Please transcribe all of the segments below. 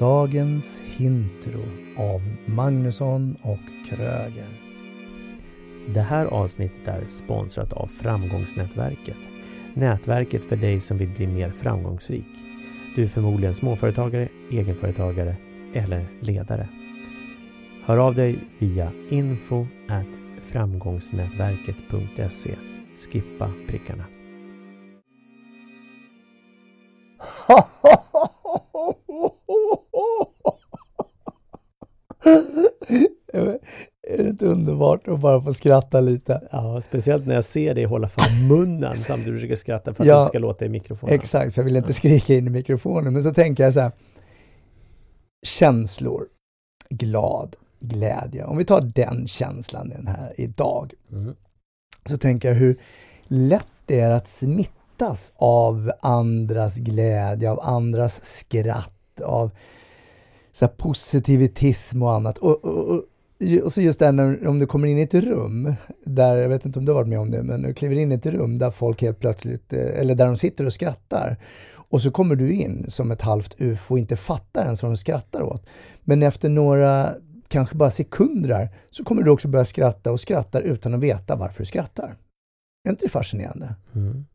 Dagens Hintro av Magnusson och Kröger. Det här avsnittet är sponsrat av Framgångsnätverket. Nätverket för dig som vill bli mer framgångsrik. Du är förmodligen småföretagare, egenföretagare eller ledare. Hör av dig via info framgångsnätverket.se. Skippa prickarna. Är det inte underbart att bara få skratta lite? Ja, speciellt när jag ser dig hålla för munnen samtidigt som du försöker skratta för att Ja, det inte ska låta i mikrofonen. Exakt, för jag vill inte skrika in i mikrofonen. Men så tänker jag så här. Känslor. Glad, glädje. Om vi tar den känslan den här idag. Mm. Så tänker jag hur lätt det är att smittas av andras glädje, av andras skratt, av så positivitism och annat. Och, och, och, och så just det här om du kommer in i ett rum, där, jag vet inte om du har varit med om det, men du kliver in i ett rum där folk helt plötsligt, eh, eller där de sitter och skrattar. Och så kommer du in som ett halvt ufo och inte fattar ens vad de skrattar åt. Men efter några, kanske bara sekunder där, så kommer du också börja skratta och skrattar utan att veta varför du skrattar. Är inte det fascinerande? Mm.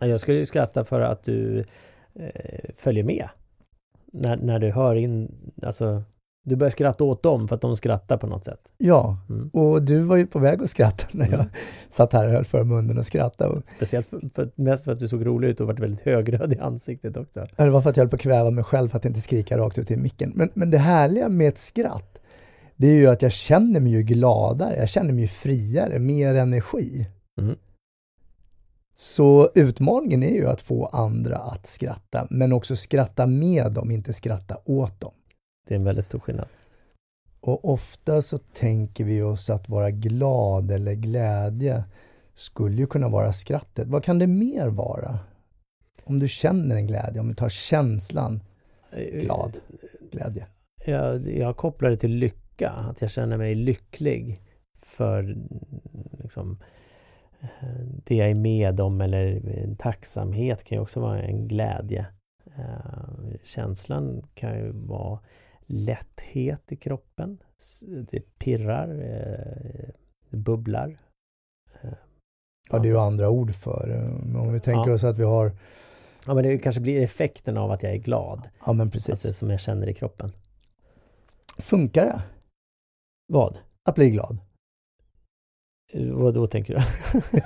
Jag skulle ju skratta för att du eh, följer med. När, när du hör in, alltså du börjar skratta åt dem för att de skrattar på något sätt. Ja, Mm. och du var ju på väg att skratta när jag Mm. satt här och höll för munnen och skrattade. Och, Speciellt för, för, mest för att du såg rolig ut och varit väldigt högröd i ansiktet också. Ja, det var för att jag höll på att kväva mig själv för att inte skrika rakt ut i micken. Men, men det härliga med ett skratt, det är ju att jag känner mig ju gladare, jag känner mig ju friare, mer energi. Mm. Så utmaningen är ju att få andra att skratta, men också skratta med dem, inte skratta åt dem. Det är en väldigt stor skillnad. Och ofta så tänker vi oss att vara glad eller glädje skulle ju kunna vara skrattet. Vad kan det mer vara? Om du känner en glädje, om du tar känslan glad glädje. Jag, jag kopplar det till lycka, att jag känner mig lycklig för liksom, eh, det jag är med om eller tacksamhet kan ju också vara en glädje. Eh, Känslan kan ju vara lätthet i kroppen. Det pirrar, eh, det bubblar. Eh, Ja, det är ju andra ord för. Men Om vi tänker Ja. oss att vi har, Ja, men det kanske blir effekten av att jag är glad, ja men precis. alltså som jag känner i kroppen. Funkar det Vad? att bli glad? Eh, Vad då tänker du?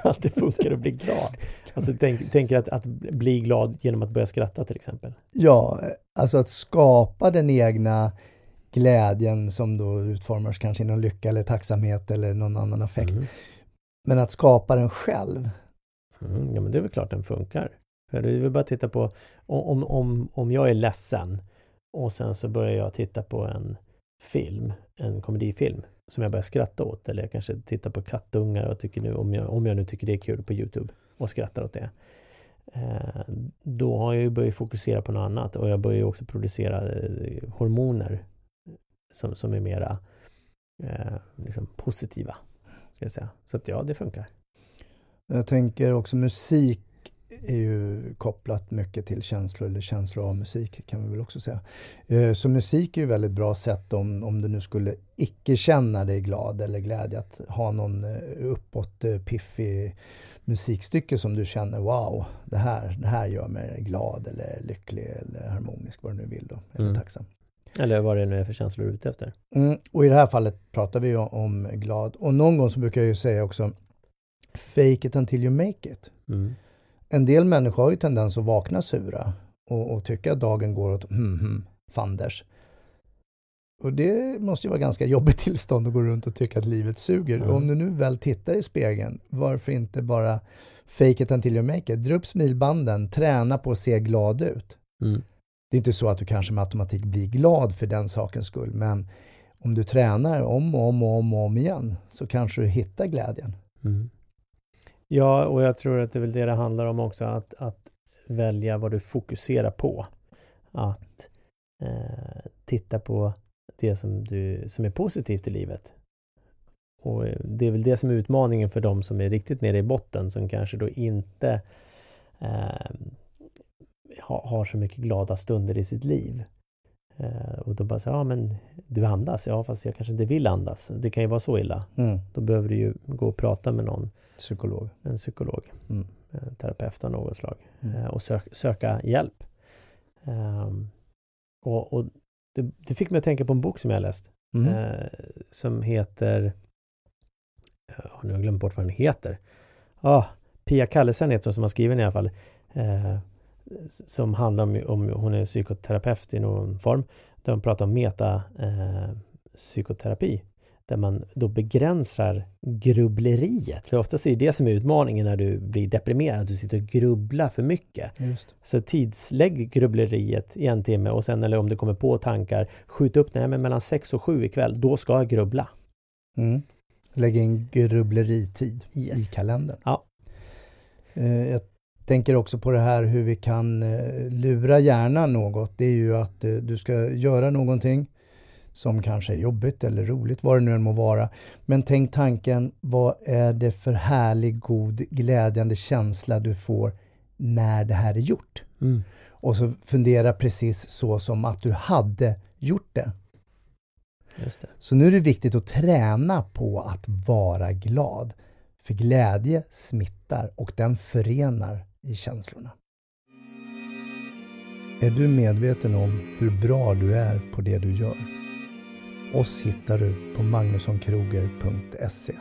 att det funkar att bli glad? Alltså tänk, tänker att, att bli glad genom att börja skratta till exempel? Ja, alltså att skapa den egna glädjen som då utformas kanske inom lycka eller tacksamhet eller någon annan affekt. Mm. Men att skapa den själv. Mm, ja men det är väl klart den funkar. För det är väl bara att titta på om, om, om jag är ledsen och sen så börjar jag titta på en film, en komedifilm som jag börjar skratta åt eller jag kanske tittar på kattungar och tycker nu, om jag, om jag nu tycker det är kul på Youtube och skrattar åt det. Eh, då har jag ju börjat fokusera på något annat och jag börjar ju också producera eh, hormoner som, som är mera eh, liksom positiva. Ska jag säga. Så att ja, det funkar. Jag tänker också musik är ju kopplat mycket till känslor, eller känslor av musik kan vi väl också säga. Eh, Så musik är ju väldigt bra sätt om, om du nu skulle icke känna dig glad eller glädje att ha någon eh, uppåt eh, piffig musikstycke som du känner wow, det här, det här gör mig glad eller lycklig eller harmonisk, vad du nu vill då, eller Mm. tacksam. Eller vad det nu är för känslor du är ute efter. Mm, och i det här fallet pratar vi ju om glad. Och någon gång så brukar jag ju säga också Fake it until you make it. Mm. En del människor har ju tendens att vakna sura och, och tycka att dagen går åt hmm, hmm, fanders. Och det måste ju vara ganska jobbigt tillstånd att gå runt och tycka att livet suger. Mm. Om du nu väl tittar i spegeln, varför inte bara fake it until you make it? Dra upp smilbanden, träna på att se glad ut. Mm. Det är inte så att du kanske med automatik blir glad för den sakens skull, men om du tränar om och om och om och om igen så kanske du hittar glädjen. Mm. Ja, och jag tror att det är väl det det handlar om också, att, att välja vad du fokuserar på. Att eh, titta på det som, du, som är positivt i livet. Och det är väl det som är utmaningen för de som är riktigt nere i botten, som kanske då inte eh, ha, har så mycket glada stunder i sitt liv. Eh, och då bara så, ja men du andas, ja fast jag kanske inte vill andas. Det kan ju vara så illa. Mm. Då behöver du ju gå och prata med någon, Psykolog. en psykolog, Mm. en terapeut av något slag Mm. eh, och sök, söka hjälp. Ehm, och och det, det fick mig att tänka på en bok som jag läst eh, som heter ja, nu har jag glömt bort vad den heter. Ah, Pia Kallesen heter hon som har skrivit den i alla fall. Eh, s- som handlar om, om hon är psykoterapeut i någon form. Där hon pratar om meta eh. Där man då begränsar grubbleriet. För oftast är det det som är utmaningen när du blir deprimerad. Att du sitter och grubblar för mycket. Så tidslägg grubbleriet i en timme och sen eller om du kommer på tankar skjut upp det men mellan sex och sju ikväll. Då ska jag grubbla. Mm. Lägg in grubbleritid Yes. i kalendern. Ja. Eh, Jag tänker också på det här hur vi kan eh, lura hjärnan något. Det är ju att eh, du ska göra någonting som kanske är jobbigt eller roligt, vad det nu än må vara. Men tänk tanken, vad är det för härlig, god, glädjande känsla du får när det här är gjort? Mm. Och så fundera precis så som att du hade gjort det. Just det. Så nu är det viktigt att träna på att vara glad. För glädje smittar och den förenar i känslorna. Är du medveten om hur bra du är på det du gör? Oss hittar du på magnussonkroger.se